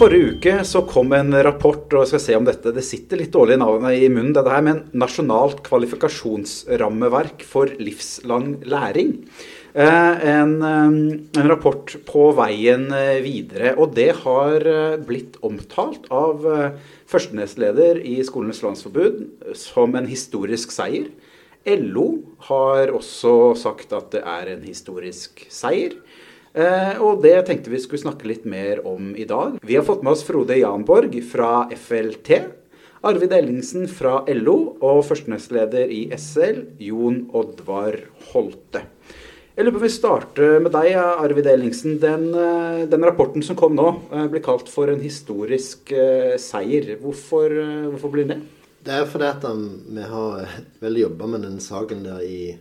forrige uke så kom en rapport, og jeg skal se om dette Det sitter litt dårlig i munnen, dette her, men Nasjonalt kvalifikasjonsrammeverk for livslang læring. Eh, en, eh, en, rapport på veien eh, videre. Og det har blitt omtalt av førstenestleder i Skolenes landsforbud som en historisk seier. LO har også sagt at det er en historisk seier. Og det tenkte vi skulle snakke litt mer om i dag. Vi har fått med oss Frode Janborg fra FLT. Arvid Ellingsen fra LO og førstenestleder i SL, Jon Oddvar Holte. Jeg lurer på om vi starter med deg, Arvid Ellingsen. Den, eh, den, rapporten som kom nå, eh, blir kalt for en historisk seier. Hvorfor, hvorfor, blir det? Det er fordi at um, vi har vel jobba med den saken der i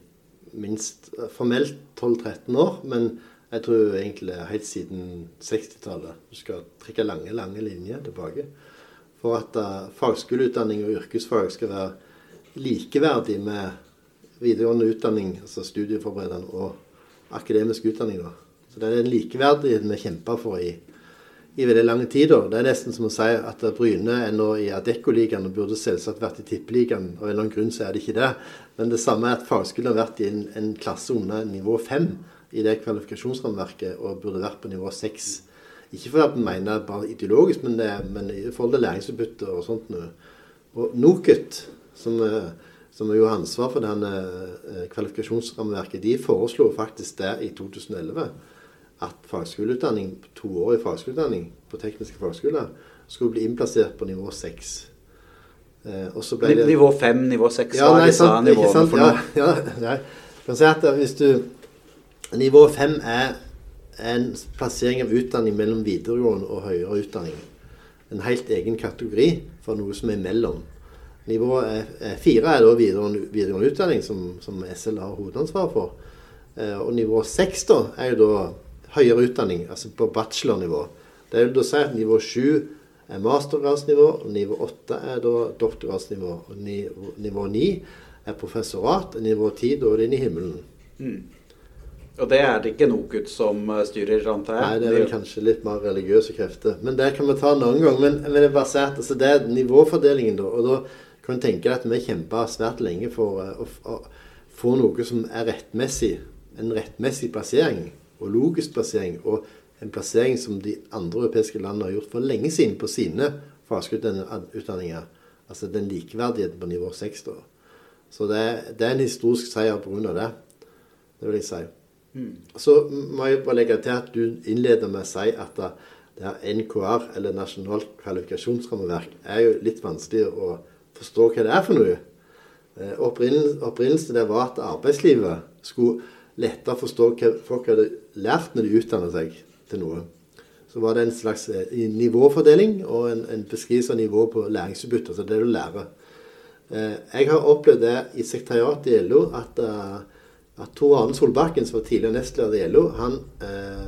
minst formelt 12-13 år. Men jeg tror egentlig helt siden 60-tallet. Du skal trekke lange, lange linjer tilbake. For at uh, fagskoleutdanning og yrkesfag skal være likeverdig med videregående utdanning, altså studieforberedende, og akademisk utdanning. da. Så Det er den likeverdigheten vi kjemper for i, i veldig lang tid. da. Det er nesten som å si at Bryne er nå i Adecco-ligaen og burde selvsagt vært i Tippeligaen. Av en eller annen grunn så er det ikke det. Men det samme er at fagskolen har vært i en, en klasse under nivå fem i det kvalifikasjonsrammeverket og burde vært på nivå seks. Ikke fordi en mener bare ideologisk, men, det, men i forhold til læringsutbytte og sånt. Og NOKUT, som er som jo har ansvar for denne eh, kvalifikasjonsrammeverket, de foreslo faktisk det i 2011 at fagskoleutdanning, toårig fagskoleutdanning på tekniske fagskoler skulle bli innplassert på nivå 6. Eh, nivå 5, nivå 6, ja, nei, sant, disse nivåene for noe? Ja, ja, Jeg Kan si at hvis du Nivå 5 er en plassering av utdanning mellom videregående og høyere utdanning. En helt egen kategori for noe som er mellom. Nivå fire er da videregående, videregående utdanning, som, som, SL har hovedansvar for. Eh, og nivå seks er jo da høyere utdanning, altså på bachelornivå. Det vil da si at nivå sju er mastergradsnivå, og nivå åtte er da doktorgradsnivå. Og nivå ni er professorat, og nivå ti da er det i himmelen. Mm. Og det er det ikke NOKUT som eh, styrer, antar jeg? Nei, det er vel kanskje litt mer religiøse krefter. Men det kan vi ta en annen gang. Men, men det, si at altså, det er nivåfordelingen, da. Og da kan du tenke deg at vi kjempa svært lenge for eh, å, å få noe som er rettmessig. En rettmessig plassering, og logisk plassering. Og en plassering som de andre europeiske landene har gjort for lenge siden på sine fagskoleutdanninger. Altså den likeverdigheten på nivå 6. da. Så det, det, er en historisk seier pga. det. Det vil jeg si. Så må jeg bare legge til at du innleder med å si at det her NKR, eller Nasjonalt kvalifikasjonsrammeverk, er jo litt vanskelig å forstå hva det er for noe. Eh, opprinnelsen det var at arbeidslivet skulle lettere forstå hva folk hadde lært når de utdannet seg til noe. Så var det en slags eh, nivåfordeling og en, en beskrivelse av nivå på læringsutbytte. Altså det du lærer. Eh, jeg har opplevd det i sekretariatet i LO at, at Tor Arne Solbakken, som var tidligere nestleder i LO, han,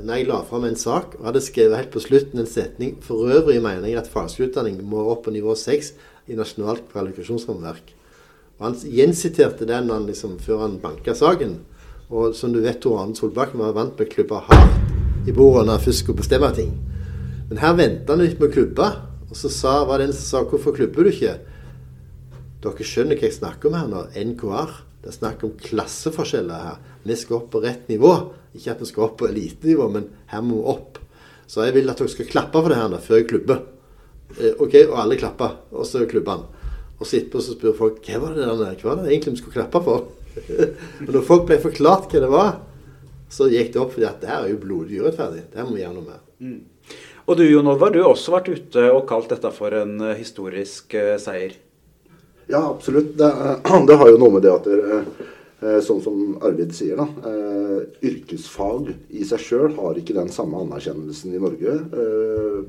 når jeg la fram en sak og hadde skrevet helt på slutten en setning For øvrig mener at fagskoleutdanning må opp på nivå 6 i Nasjonalt kvalifikasjonsrammeverk. Han gjensiterte den han liksom, før han banka saken. Og som du vet, Tor Arne Solbakken var vant med å klubbe hardt i bordet når han først skulle bestemme ting. Men her venta han litt med å klubbe. Og så sa, var det en som sa 'Hvorfor klubber du ikke?' Dere skjønner hva jeg snakker om her nå. NKR. Det er snakk om klasseforskjeller her. Vi skal opp på rett nivå. Ikke at vi skal opp på elitenivå, men her må vi opp. Så jeg vil at dere skal klappe for det her før jeg klubber. Eh, OK, og alle klapper. Og så klubber han. Og så etterpå så spør folk hva var det der, hva var det egentlig vi skulle klappe for? og når folk ble forklart hva det var, så gikk det opp fordi at det her er jo blodig urettferdig. Det må vi gjøre noe med. Mm. Og du Jon Olvar, du har også vært ute og kalt dette for en eh, historisk uh, seier. Ja, absolutt. Det, det, har jo noe med det at dere Sånn som Arvid sier, da. yrkesfag i seg sjøl har ikke den samme anerkjennelsen i Norge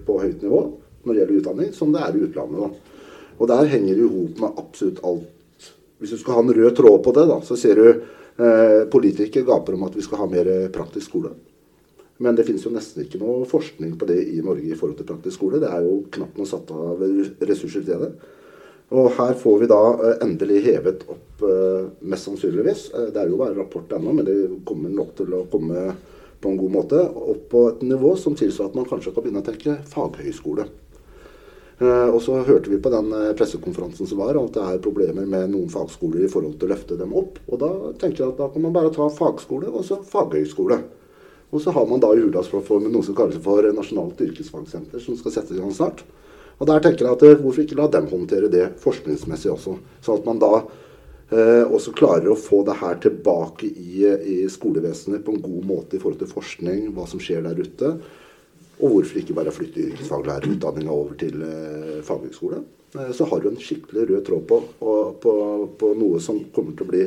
på høyt nivå når det gjelder utdanning, som det er i utlandet. Da. Og der henger det i hop med absolutt alt. Hvis du skal ha en rød tråd på det, da, så ser du eh, politikere gaper om at vi skal ha mer praktisk skole. Men det finnes jo nesten ikke noe forskning på det i Norge i forhold til praktisk skole. Det er jo knapt noe satt av ressurser til det. Og her får vi da eh, endelig hevet opp, eh, mest sannsynligvis. Eh, det er jo bare rapport ennå, men det kommer nok til å komme på en god måte opp på et nivå som tilsvarer at man kanskje kan begynne å tenke faghøyskole. Og så hørte vi på den pressekonferansen som var, at det er problemer med noen fagskoler i forhold til å løfte dem opp. Og da tenkte jeg at da kan man bare ta fagskole og så faghøyskole. Og så har man da i Hurdalsplattformen noe som kalles for Nasjonalt yrkesfagsenter, som skal settes i gang snart. Og der tenker jeg at eh, hvorfor ikke la dem håndtere det forskningsmessig også? Sånn at man da eh, også klarer å få det her tilbake i, i skolevesenet på en god måte i forhold til forskning, hva som skjer der ute. Og hvorfor ikke bare flytte yrkesfaglærerutdanninga over til eh, faghøgskole? Eh, så har du en skikkelig rød tråd på, på, på, noe som kommer til å bli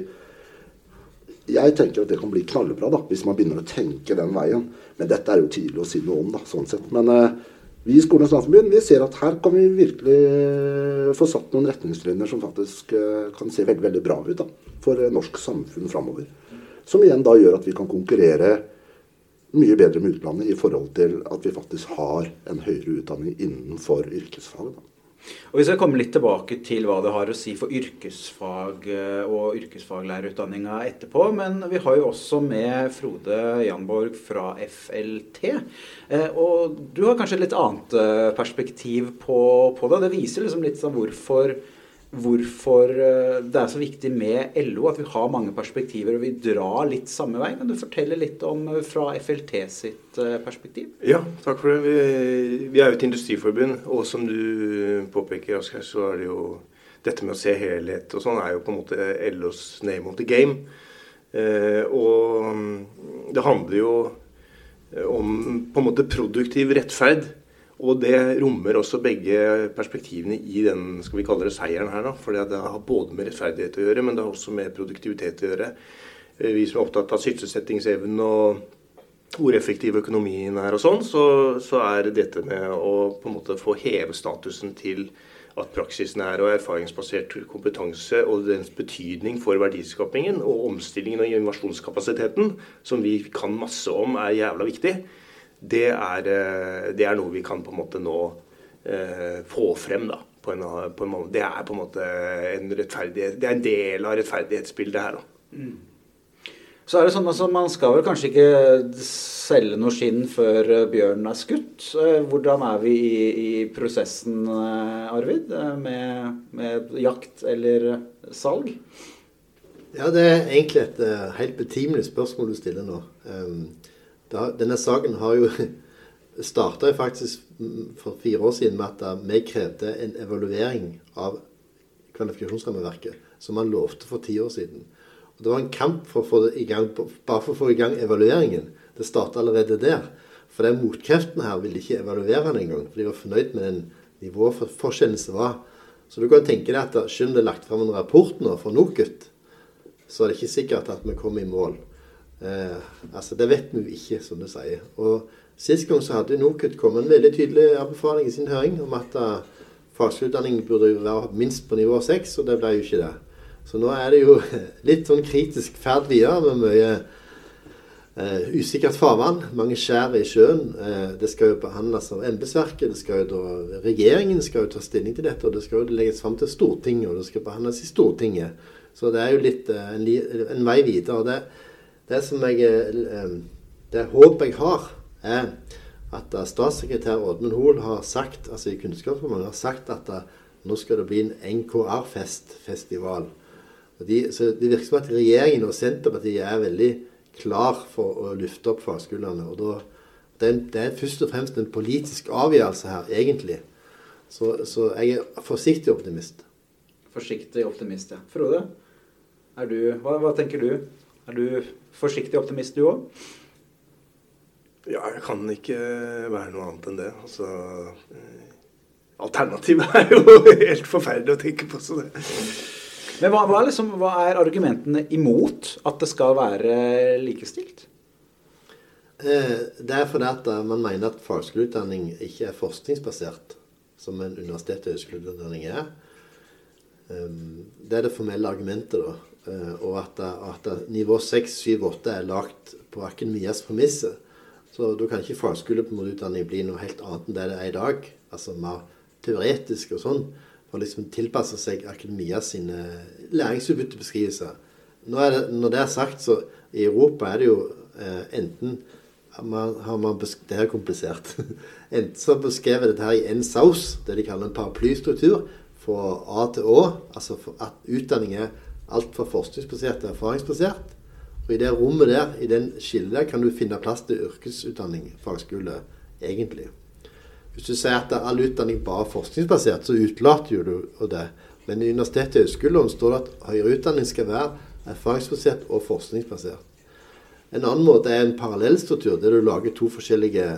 Jeg tenker at det kan bli knallbra da, hvis man begynner å tenke den veien. Men dette er jo tidlig å si noe om, da, sånn sett. Men eh, vi i Skolens landsforbund vi ser at her kan vi virkelig eh, få satt noen retningslinjer som faktisk eh, kan se veldig, veldig bra ut da, for norsk samfunn framover. Som igjen da gjør at vi kan konkurrere mye bedre med utlandet i forhold til at vi faktisk har en høyere utdanning innenfor yrkesfag. Da. Og Vi skal komme litt tilbake til hva det har å si for yrkesfag eh, og yrkesfaglærerutdanninga etterpå. Men vi har jo også med Frode Janborg fra FLT. Eh, og du har kanskje et litt annet eh, perspektiv på, på det. Det viser liksom litt sånn hvorfor hvorfor eh, det er så viktig med LO, at vi har mange perspektiver og vi drar litt samme vei. Kan du fortelle litt om eh, fra FLT sitt eh, perspektiv? Ja, takk for det. Vi, vi er jo et industriforbund, og som du påpeker, Asgeir, så er det jo dette med å se helhet og sånn er jo på en måte LOs name of the game. Og mm, det handler jo om på en måte produktiv rettferd. Og det rommer også begge perspektivene i den skal vi kalle det seieren her. For det har både med rettferdighet å gjøre, men det har også med produktivitet å gjøre. Eh, vi som er opptatt av sysselsettingsevnen og hvor effektiv økonomien er og sånn, så, så, er dette med å på en måte få heve statusen til at praksisen er og erfaringsbasert kompetanse og dens betydning for verdiskapingen og omstillingen og innovasjonskapasiteten, som vi kan masse om, er jævla viktig det er, eh, det er, noe vi kan på en måte nå eh, få frem. da, på en, på en Det er på en måte en rettferdighet, det er en del av rettferdighetsbildet her. da. Mm. Så er det sånn altså, Man skal vel kanskje ikke selge noe skinn før eh, bjørnen er skutt. Hvordan er vi i, i prosessen, Arvid, med, med, jakt eller salg? Ja, Det er egentlig et helt betimelig spørsmål du stiller nå. Um, da, denne saken har jo starta faktisk for fire år siden med at vi krevde en evaluering av kvalifikasjonsrammeverket, som man lovte for ti år siden. Og Det var en kamp for å få i gang, bare for å få i gang evalueringen. Det starta allerede der. For den motkreftene her ville ikke evaluere den engang. For de var fornøyd med den nivåforskjellen som var. Så du kan tenke deg at selv om det er lagt fram en rapport nå fra NOKUT, så er det ikke sikkert at vi kommer i mål. Eh, altså, Det vet vi jo ikke, som du sier. Og Sist gang så hadde NOKUT kommet en veldig tydelig anbefaling i sin høring om at uh, fagskoleutdanning burde være minst på nivå 6, og det ble jo ikke det. Så nå er det jo litt sånn kritisk ferd videre med mye uh, usikkert farvann. Mange skjær i sjøen. Uh, det skal jo behandles av embetsverket. Regjeringen skal jo ta stilling til dette, og det skal jo legges fram til Stortinget, og det skal behandles i Stortinget. Så det er jo litt en, en, vei videre. og det det som jeg eh, Det håpet jeg har, er at statssekretær Oddmund Hoel har sagt, altså i Kunnskapsdepartementet, har sagt at eh, nå skal det bli en NKR-festival. De, så Det virker som at regjeringen og Senterpartiet er veldig klar for å løfte opp fagskolene. og da, det, er, det er først og fremst en politisk avgjørelse her, egentlig. Så, så jeg er forsiktig optimist. Forsiktig optimist, ja. Frode, hva, hva tenker du? Er du forsiktig optimist, du òg? Ja, jeg kan ikke være noe annet enn det. Altså, eh, alternativet er jo helt forferdelig å tenke på. Så det. Men hva, hva, liksom, hva, er argumentene imot at det skal være likestilt? Eh, det er fordi at man mener at fagskoleutdanning ikke er forskningsbasert, som en universitet- og høyskoleutdanning er. Ehm, det er det formelle argumentet, da. Eh, og at, at nivå 6, 7, 8 er lagt på akademias premisser. Så da kan ikke fagskoleutdanning bli noe helt annet enn det det er i dag. Altså mer teoretisk og sånn. For liksom tilpasse seg akademia sine læringsutbyttebeskrivelser. Når det er sagt, så i Europa er det jo eh, enten man, har man Det er komplisert. Enten så beskrevet dette her i en saus, det de kaller en paraplystruktur, fra A til Å. Altså at utdanning er alt fra forskningsbasert til erfaringsbasert. Og i det rommet der, i den skillet der, kan du finne plass til yrkesutdanning, fagskole, egentlig. Hvis du sier at all utdanning bare er forskningsbasert, så utelater du det. Men i universitetet og høyskolen står det at høyere utdanning skal være erfaringsbasert og forskningsbasert. En annen måte er en parallellstruktur, der du lager to forskjellige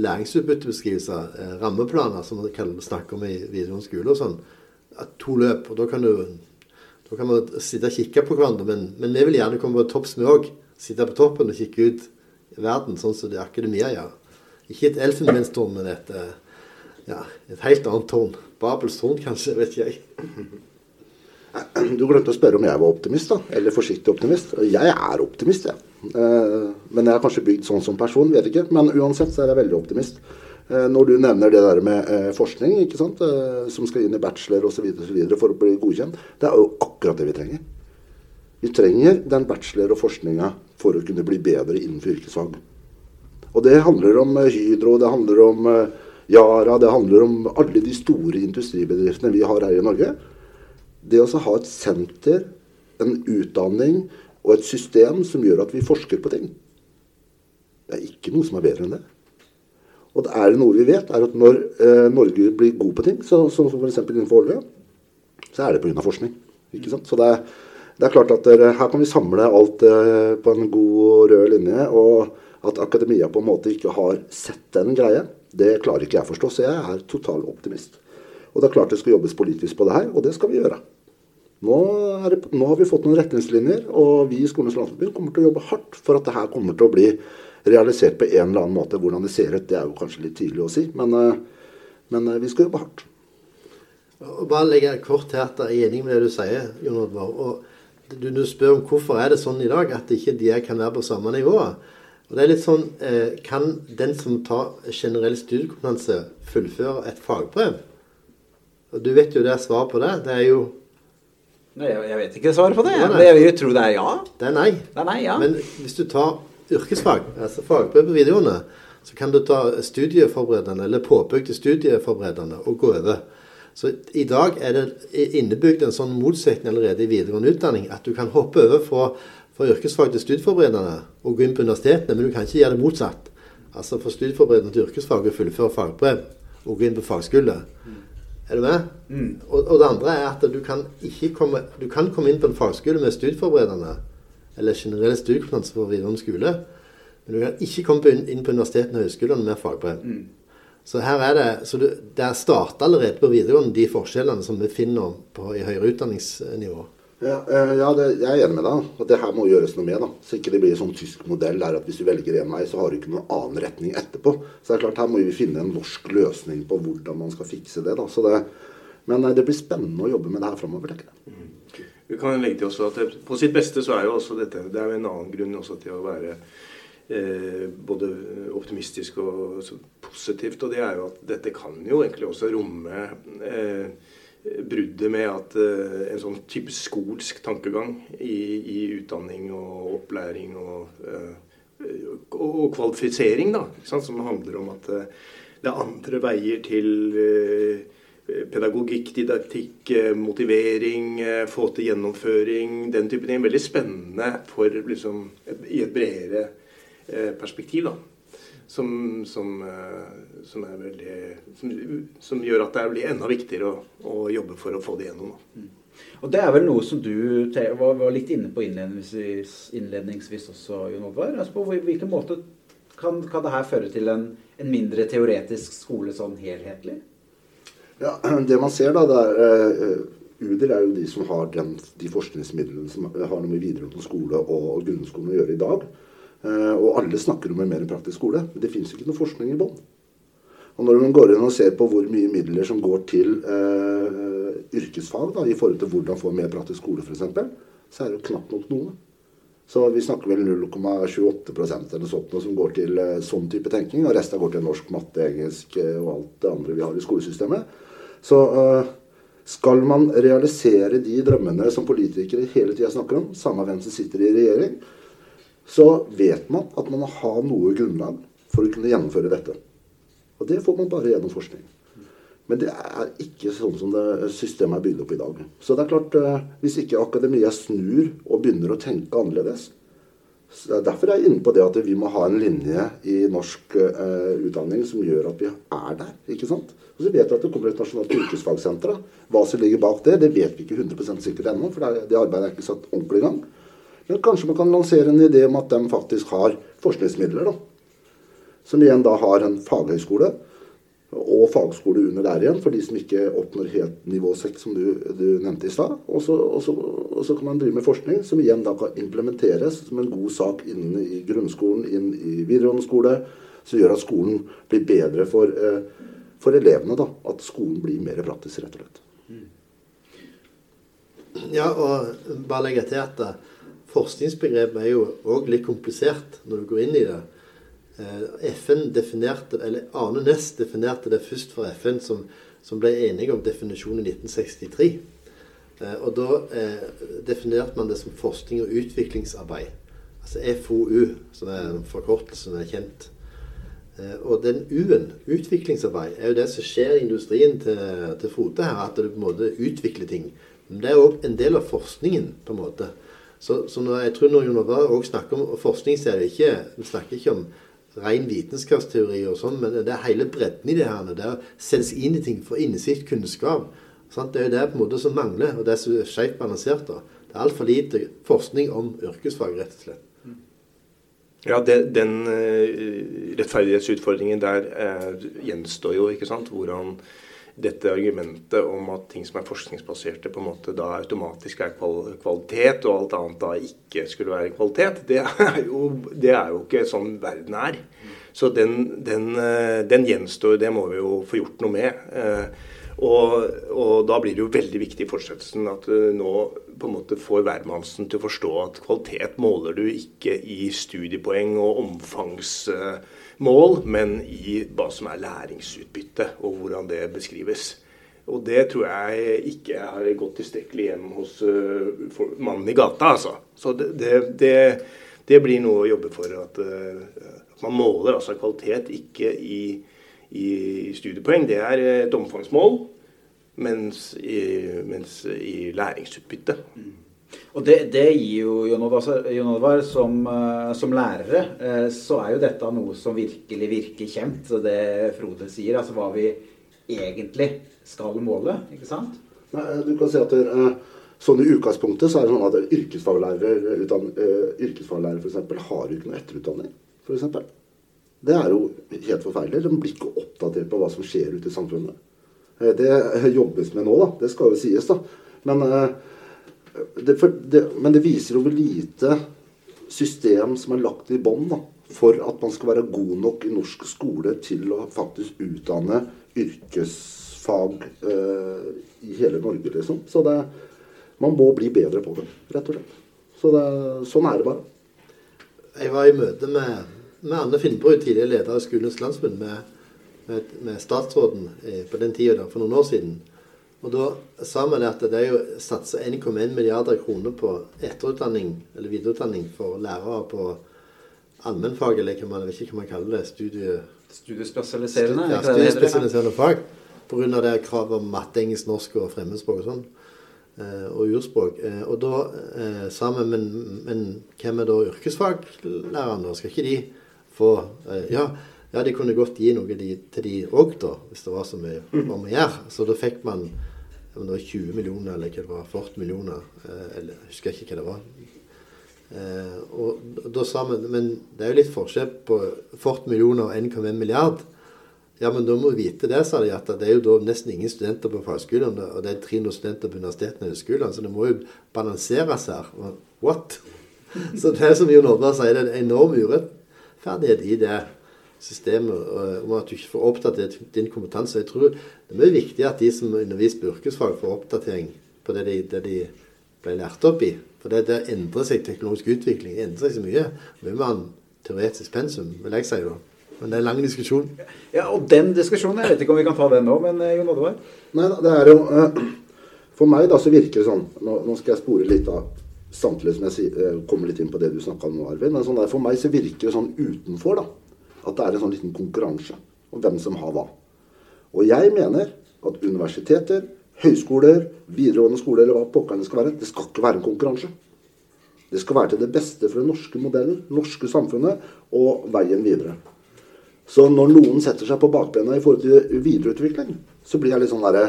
læringsutbyttebeskrivelser, eh, rammeplaner, som man snakker om i videregående skole og sånn. To løp. og Da kan du da kan man sitte og kikke på hverandre, men, men vi vil gjerne komme på topps, vi òg. Sitte på toppen og kikke ut i verden, sånn som det akademia gjør. Ikke et elfenbenstårn, men et, eh, ja, et helt annet tårn. Babels tårn, kanskje. Vet ikke jeg. Du glemte å spørre om jeg var optimist, da. Eller forsiktig optimist. Jeg er optimist, jeg. Eh, men jeg er kanskje bygd sånn som person, vet ikke. Men uansett så er jeg veldig optimist. Eh, når du nevner det der med forskning, ikke sant? som skal inn i bachelor osv. for å bli godkjent, det er jo akkurat det vi trenger. Vi trenger den bachelor og forskninga for å kunne bli bedre innenfor yrkesfag. Og det handler om eh, Hydro, det handler om eh, Yara, det handler om alle de store industribedriftene vi har her i Norge. Det å ha et senter, en utdanning og et system som gjør at vi forsker på ting, det er ikke noe som er bedre enn det. Og det er noe vi vet, er at når eh, Norge blir god på ting, så, som f.eks. innenfor olje, så er det pga. forskning. Ikke sant? Så det er, det er klart at der, her kan vi samle alt eh, på en god rød linje. og at akademia på en måte ikke har sett den greia, det klarer ikke jeg å forstå. Så jeg er total optimist. Og det er klart det skal jobbes politisk på det her, og det skal vi gjøre. Nå, det, nå har vi fått noen retningslinjer, og vi i Skolenes landsforbund kommer til å jobbe hardt for at det her kommer til å bli realisert på en eller annen måte. Hvordan det ser ut, det er jo kanskje litt tidlig å si, men, eh, men eh, vi skal jobbe hardt. Og bare legge kort til at jeg er enig med det du sier, Jon Oddvar. Og du, du spør om hvorfor er det sånn i dag at ikke de kan være på samme nivå. Og det er litt sånn eh, Kan den som tar generell studiekompetanse, fullføre et fagbrev? Og Du vet jo det er svaret på det. Det er jo Nei, jeg vet ikke svaret på det. Ja. Jeg vil tro det er ja. Det er nei. Det er nei ja. Men hvis du tar yrkesfag, altså fagbrev på videregående, så kan du ta studieforberedende eller påbygd studieforberedende og gå over. Så i dag er det innebygd en sånn motsetning allerede i videregående utdanning at du kan hoppe over fra fra yrkesfag til studieforberedende og gå inn på universitetene, men du kan ikke gjøre det motsatt. Altså fra studieforberedende til yrkesfag og fullføre fagbrev og gå inn på fagskole. Er du med? Mm. Og, og, det andre er at du kan, komme, du kan komme inn på en fagskole med studieforberedende eller generell studiekompetanse for videregående skole, men du kan ikke komme inn, på universitetene og høyskolene med fagbrev. Mm. Så her er det, så du, det starter allerede på videregående, de forskjellene som vi finner på, i høyere utdanningsnivå. Eh, ja det, jeg er enig med deg. At det her må gjøres noe med. da. Så ikke det blir en sånn tysk modell der at hvis du velger en vei, så har du ikke noen annen retning etterpå. Så det er klart her må vi finne en norsk løsning på hvordan man skal fikse det. da. Det, men eh, det blir spennende å jobbe med det her framover, tenker jeg. Mm. Vi kan legge til også at På sitt beste så er jo også dette Det er jo en annen grunn også til å være eh, både optimistisk og positivt. Og det er jo at dette kan jo egentlig også romme eh, bruddet med at uh, en sånn type skolsk tankegang i, i utdanning og opplæring og, uh, og kvalifisering, da, som handler om at uh, det er andre veier til pedagogikk, didaktikk, motivering, få til gjennomføring, den type ting. Veldig spennende for, liksom, i et bredere perspektiv. da som, som, eh, som, veldig, som, gjør at det blir enda viktigere å, å, jobbe for å få det gjennom. Mm. Og Det er vel noe som du var, var litt inne på innledningsvis, innledningsvis også, Jon Oddvar. Altså på hvilken måte kan, kan det her føre til en, en, mindre teoretisk skole sånn helhetlig? Ja, Det man ser, da, det er uh, UDIR er jo de som har den, de forskningsmidlene som har noe med videregående skole og grunnskolen å gjøre i dag. Eh, og alle snakker om en mer praktisk skole, men det fins ikke noe forskning i bånn. Og når man går inn og ser på hvor mye midler som går til eh, yrkesfag da, i forhold til hvordan få mer praktisk skole f.eks., så er det jo knapt nok noe. Så vi snakker vel 0,28% eller sånt som går til eh, sånn type tenkning. Og resten går til norsk, matte, engelsk uh, og alt det andre vi har i skolesystemet. Så skal man realisere de drømmene som politikere hele tida snakker om, samme hvem som sitter i regjering, så vet man at man har noe grunnlag for å kunne gjennomføre dette. Og det får man bare gjennom forskning. Men det er ikke sånn som det systemet er bygd opp i dag. Så det er klart, eh, hvis ikke akademia snur og begynner å tenke annerledes Derfor er jeg inne på det at vi må ha en linje i norsk uh, utdanning som gjør at vi er der. ikke sant? Og så vet vi at det kommer et nasjonalt yrkesfagsenter. Hva som ligger bak det, det vet vi ikke 100% sikkert ennå. For det, det arbeidet er ikke satt ordentlig i gang. Men kanskje man kan lansere en idé om at de faktisk har forskningsmidler. da, Som igjen da har en faghøyskole og fagskole under der igjen, for de som ikke oppnår helt nivå 6, som du, du nevnte i stad. Og, så kan man drive med forskning som igjen da kan implementeres som en god sak inn i grunnskolen, inn i videregående skole, som gjør at skolen blir bedre for, eh, for elevene. da, At skolen blir mer praktisk, rett og slett. Ja, og bare legge til at forskningsbegrepet er jo òg litt komplisert når du går inn i det. Eh, FN definerte, eller Arne Næss definerte det først for FN, som, som ble enige om definisjonen i 1963. Eh, og da eh, definerte man det som forskning og utviklingsarbeid. Altså FoU, som er en forkortelse som er kjent. Og den U-en, utviklingsarbeid, er jo det som skjer i industrien til, til Frode her. At du på en måte utvikler ting. Men det er òg en del av forskningen, på en måte. Så, så når jeg tror når Jon òg snakker om forskning, så er det ikke Vi snakker ikke om ren vitenskapsteori og sånn, men det er hele bredden i det her. Det er å sette seg inn i ting, få innsikt, kunnskap. Sant? Det er jo det på en måte som mangler, og det er så skjevt balansert. da. Det er altfor lite forskning om yrkesfag, rett og slett. Ja, det, den uh, rettferdighetsutfordringen der uh, gjenstår jo, ikke sant. Hvordan dette argumentet om at ting som er forskningsbaserte, på en måte da automatisk er kvalitet, og alt annet da ikke skulle være kvalitet, det er jo, det er jo ikke sånn verden er. Så den, den, eh, den, gjenstår. Det må vi jo få gjort noe med. Eh, og, og, da blir det jo veldig viktig i fortsettelsen at du nå på en måte får hvermannsen til å forstå at kvalitet måler du ikke i studiepoeng og omfangsmål, men i hva som er læringsutbytte, og hvordan det beskrives. Og det tror jeg ikke har gått tilstrekkelig hjem hos uh, mannen i gata, altså. Så det, det, det, det, blir noe å jobbe for. At, uh, man måler altså kvalitet ikke i, i, studiepoeng. Det er et omfangsmål, mens i, mens i læringsutbytte. Mm. Og det, det, gir jo Jon Oddvar som, eh, som, lærere, eh, så er jo dette noe som virkelig virker kjent. Så det Frode sier, altså hva vi egentlig skal måle, ikke sant? Nei, du kan si at det, sånn i utgangspunktet så er det sånn at yrkesfaglærere f.eks. har jo ikke noe etterutdanning. For eksempel. det er jo helt forferdelig. De blir ikke oppdatert på hva som skjer ute i samfunnet. Eh, det jobbes med nå, da. Det skal jo sies, da. Men det, for, det, men det viser jo hvor lite system som er lagt i bånn for at man skal være god nok i norsk skole til å faktisk utdanne yrkesfag eh, i hele Norge, liksom. Så det, man må bli bedre på det, rett og slett. Så det, sånn er det bare. Jeg var i møte med, med Anne Finnbrud, tidligere leder av Skolens Landsbund, med, med, med, statsråden eh, på den tida for noen år siden. Og da sa vi at det er jo satsa 1,1 milliarder kroner på etterutdanning eller videreutdanning for lærere på allmennfag, eller hva man, ikke hva man kaller det. Studie, studiespesialiserende? Ja, studiespesialiserende fag. Pga. det kravet om matte, engelsk, norsk og fremmedspråk og sånn. Eh, og urspråk. Eh, og da eh, sa vi men, men hvem er da yrkesfaglærerne? Skal ikke de få Ja. Ja, de kunne godt gi noe de, til de òg, da, hvis det var så mye om å gjøre. Så da fikk man om det var 20 millioner eller hva det var, 40 millioner. Eh, eller jeg husker ikke hva det var. Eh, og da sa vi Men det er jo litt forskjell på 40 millioner og 1,1 milliard. Ja, men da må vi vite det, sa de, at det er jo da nesten ingen studenter på fagskolene. Og det er 300 studenter på universitetene og høyskolene, så det må jo balanseres her. What? Så det er som Jon Oddvar sier, det er en enorm urettferdighet i det systemet, om at du ikke får oppdatert din kompetanse. Jeg tror det er mye viktig at de som underviser på yrkesfag, får oppdatering på det de, det de ble lært opp i. For det, det endrer seg teknologisk utvikling. Det endrer seg så mye. Mye mer enn teoretisk pensum, vil jeg si. da. Men det er en lang diskusjon. Ja, og den diskusjonen, jeg vet ikke om vi kan ta den nå, men eh, Jon Oddvar? Nei, det er jo eh, For meg da så virker det sånn Nå, nå skal jeg spore litt av. samtidig som jeg eh, kommer litt inn på det du snakka om nå, Arvid. Men sånn der, for meg så virker det sånn utenfor da, at det er en sånn liten konkurranse om hvem som har hva. Og jeg mener at universiteter, høyskoler, videregående skole eller hva pokker det skal være, det skal ikke være en konkurranse. Det skal være til det beste for den norske modellen, norske samfunnet og veien videre. Så når noen setter seg på bakbena i forhold til videreutvikling, så blir jeg litt sånn derre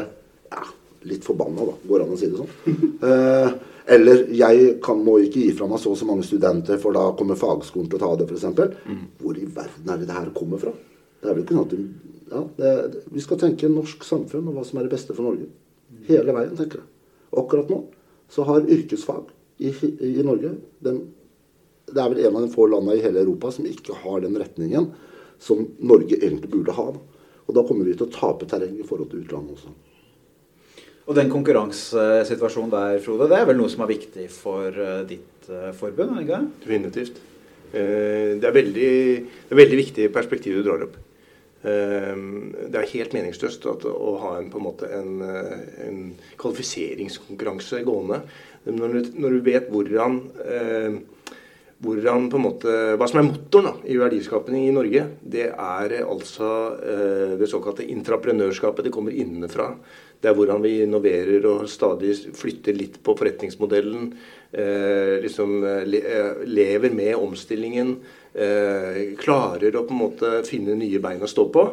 ja, litt forbanna, da. Går an å si det sånn. Eh, eller jeg kan, må ikke gi fra meg så og så mange studenter, for da kommer fagskolen til å ta det, f.eks. Mm. Hvor i verden er det det her kommer fra? Det er vel ikke noe at ja, det, det, Vi skal tenke norsk samfunn og hva som er det beste for Norge. Hele veien, tenker jeg. akkurat nå så har yrkesfag i, i Norge den, Det er vel en av de få landene i hele Europa som ikke har den retningen som Norge egentlig burde ha. Og da kommer vi til å tape terreng i forhold til utlandet også. Og den konkurransesituasjonen der, Frode, det er vel noe som er viktig for eh, ditt eh, forbund? ikke Definitivt. Eh, det er veldig, det er veldig viktig perspektiv du drar opp. Det er helt meningsløst å ha en, en, måte en, en kvalifiseringskonkurranse gående. Når du, når du vet hvordan, hvordan måte, Hva som er motoren da, i verdiskapning i Norge, det er altså det såkalte intraprenørskapet. Det kommer innenfra. Det er hvordan vi innoverer og stadig flytter litt på forretningsmodellen. Eh, liksom le, eh, lever med omstillingen. Eh, klarer å på en måte finne nye bein å stå på.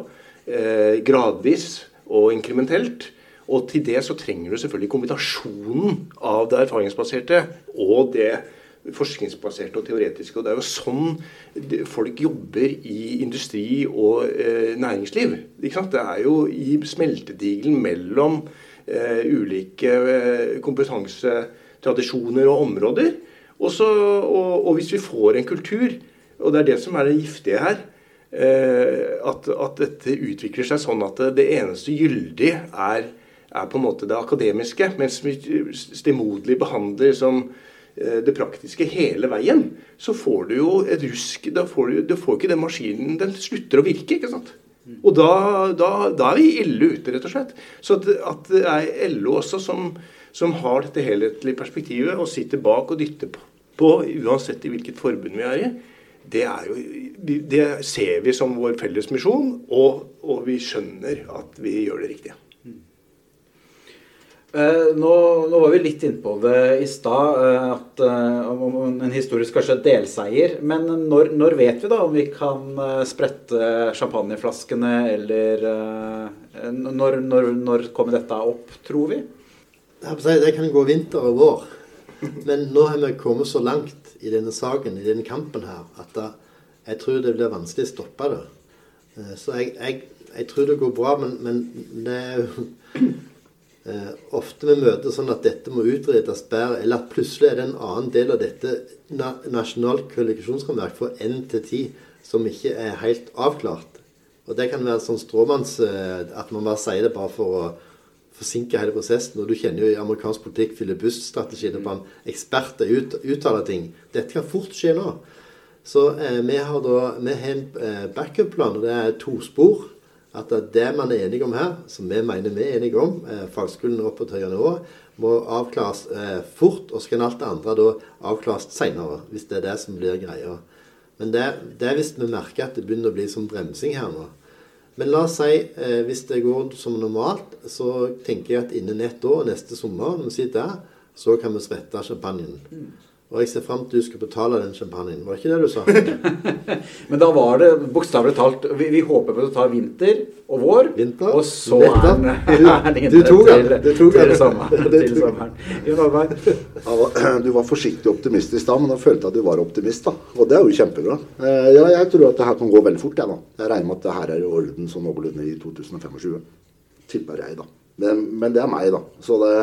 Eh, gradvis og inkrementelt. Og til det så trenger du selvfølgelig kombinasjonen av det erfaringsbaserte og det forskningsbaserte og teoretiske. Og det er jo sånn folk jobber i industri og eh, næringsliv. Det er jo i smeltedigelen mellom eh, ulike eh, kompetansetradisjoner og områder. Også, og, og, hvis vi får en kultur, og det er det som er det giftige her, eh, at, at, dette utvikler seg sånn at det eneste gyldige er, er på en måte det akademiske, mens vi stemoderlig behandler som det praktiske hele veien, så får du jo et rusk Da får du, du får ikke den maskinen Den slutter å virke, ikke sant? Og da, da, da er vi ille ute, rett og slett. Så at, at det er LO også som, som, har dette helhetlige perspektivet og sitter bak og dytter på, på uansett i hvilket forbund vi er i, det, er jo, det ser vi som vår felles misjon, og, og vi skjønner at vi gjør det riktige. Eh, nå, nå, var vi litt innpå det i stad, om at uh, en historisk kanskje delseier. Men når, når, vet vi da om vi kan sprette champagneflaskene, eller når, når, når, kommer dette opp, tror vi? Det kan gå vinter og vår. Men nå har vi kommet så langt i denne saken, i denne kampen her, at jeg tror det blir vanskelig å stoppe det. Så jeg, jeg, jeg tror det går bra, men, men det er jo eh, ofte vi møter sånn at dette må utredes bedre, eller at plutselig er det en annen del av dette na nasjonalt kvalifikasjonsrammeverk for N til 10 som ikke er helt avklart. Og det kan være sånn stråmanns eh, At man bare sier det bare for å forsinke hele prosessen. Og du kjenner jo i amerikansk politikk filibuststrategien at man eksperter ut, uttaler ting. Dette kan fort skje nå. Så eh, vi har da vi har en eh, backup-plan, og det er to spor at det man er enige om her, som vi mener vi er enige om, eh, fagskolen opp på et høyere må avklares eh, fort, og så kan alt det andre da avklares seinere, hvis det er det som blir greia. Men det, det er hvis vi merker at det begynner å bli som bremsing her nå. Men la oss si, eh, hvis det går som normalt, så tenker jeg at innen ett år, neste sommer, når vi sitter der, så kan vi svette champagnen. Mm. Og jeg ser fram til du skal betale den champagnen. Var det ikke det du sa? Men da var det bokstavelig talt vi, vi, håper på å ta vinter og vår, vinter, og så vinter. er den Du tok den. Du tok den. Til sommeren. Du var forsiktig optimist i stad, men da følte jeg at du var optimist. da. Og det er jo kjempebra. Eh, ja, jeg tror at det her kan gå veldig fort. Jeg, da. jeg regner med at det her er i orden sånn noenlunde i 2025. Tipper jeg, da. Men, men det er meg, da. Så det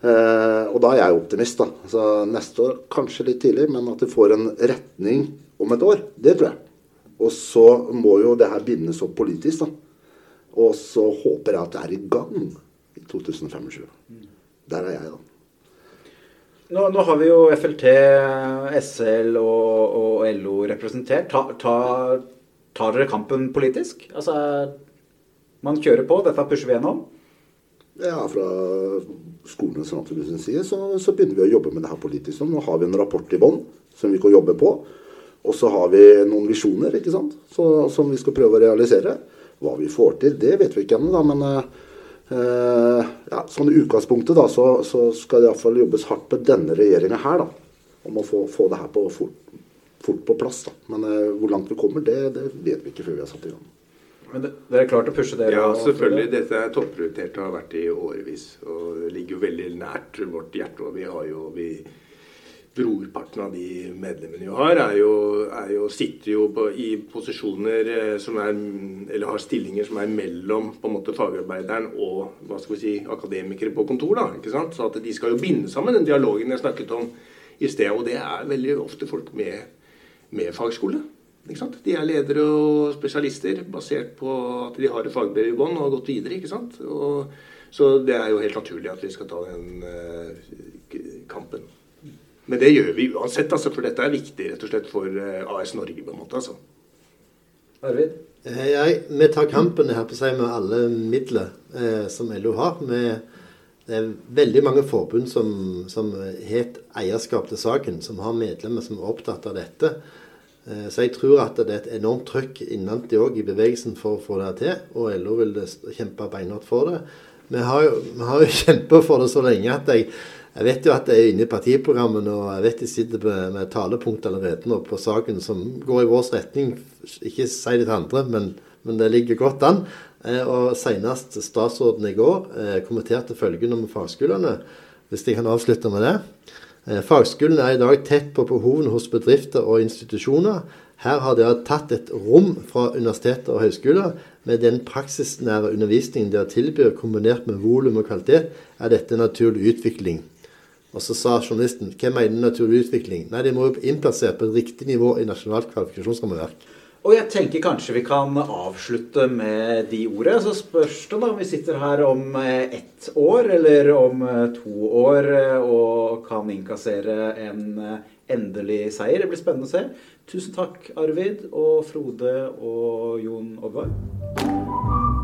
og da er jeg optimist, da. Så neste år kanskje litt tidlig, men at det får en retning om et år, det tror jeg. Og så må jo det her bindes opp politisk, da. Og så håper jeg at det er i gang i 2025. Der er jeg, da. Nå, nå, har vi jo FLT, SL og, og LO representert. Tar ta, tar dere kampen politisk? Altså, man kjører på, dette pusher vi gjennom? Ja, fra skolenes sier, så, så, begynner vi å jobbe med det her politisk. Nå har vi en rapport i bånn som vi kan jobbe på. Og så har vi noen visjoner ikke sant? Så, som vi skal prøve å realisere. Hva vi får til, det vet vi ikke ennå. Men eh, ja, sånn i utgangspunktet da, så, så skal det iallfall jobbes hardt med denne regjeringa her. da, Om å få, få det her på fort, fort, på plass. da. Men eh, hvor langt vi kommer, det, det vet vi ikke før vi har satt i gang. Men det, dere er klart å pushe det? Ja, selvfølgelig. Dette er topprioritert og har vært det i årevis. Og det ligger jo veldig nært vårt hjerte. Og vi har jo vi, Brorparten av de medlemmene vi har, er jo, er jo, sitter jo på, i posisjoner eh, som er Eller har stillinger som er mellom på en måte fagarbeideren og hva skal vi si, akademikere på kontor. da, ikke sant? Så at de skal jo binde sammen den dialogen jeg snakket om i sted. Og det er veldig ofte folk med, med fagskole. De er ledere og spesialister basert på at de har et fagbrev i bånn og har gått videre. ikke sant? Og, så det er jo helt naturlig at vi skal ta den uh, kampen. Men det gjør vi uansett, altså, for dette er viktig rett og slett for uh, eh, AS Norge. på en måte, altså. Arvid? Jeg, vi tar kampen her på seg med alle midler eh, som LO har. Med, det er veldig mange forbund som, som har eierskap til saken, som har medlemmer som er opptatt av dette. Eh, så jeg tror at det er et enormt trøkk innenfra òg i bevegelsen for å få det til. Og LO vil kjempe beinhardt for det. Vi har jo, vi har jo kjempet for det så lenge at jeg, jeg vet jo at det er inne i partiprogrammene, og jeg vet de sitter med, med talepunkt allerede nå på saken som går i vår retning. Ikke si det til andre, men, men det ligger godt an. Eh, og senest statsråden i går eh, kommenterte følgende om fagskolene, hvis jeg kan avslutte med det. Eh, fagskolen er i dag tett på behovene hos bedrifter og institusjoner. Her har dere tatt et rom fra universiteter og høyskoler. Med den praksisnære undervisningen dere tilbyr, kombinert med volum og kvalitet, er dette naturlig utvikling. Og så sa journalisten hvem mener naturlig utvikling? Nei, de må jo innplassert på et riktig nivå i nasjonalt kvalifikasjonsrammeverk. Og jeg tenker kanskje vi kan avslutte med de ordene. Så spørs det da om vi sitter her om eh, ett år eller om eh, to år eh, og kan innkassere en endelig seier. Det blir spennende å se. Tusen takk, Arvid og Frode og Jon Oddvar.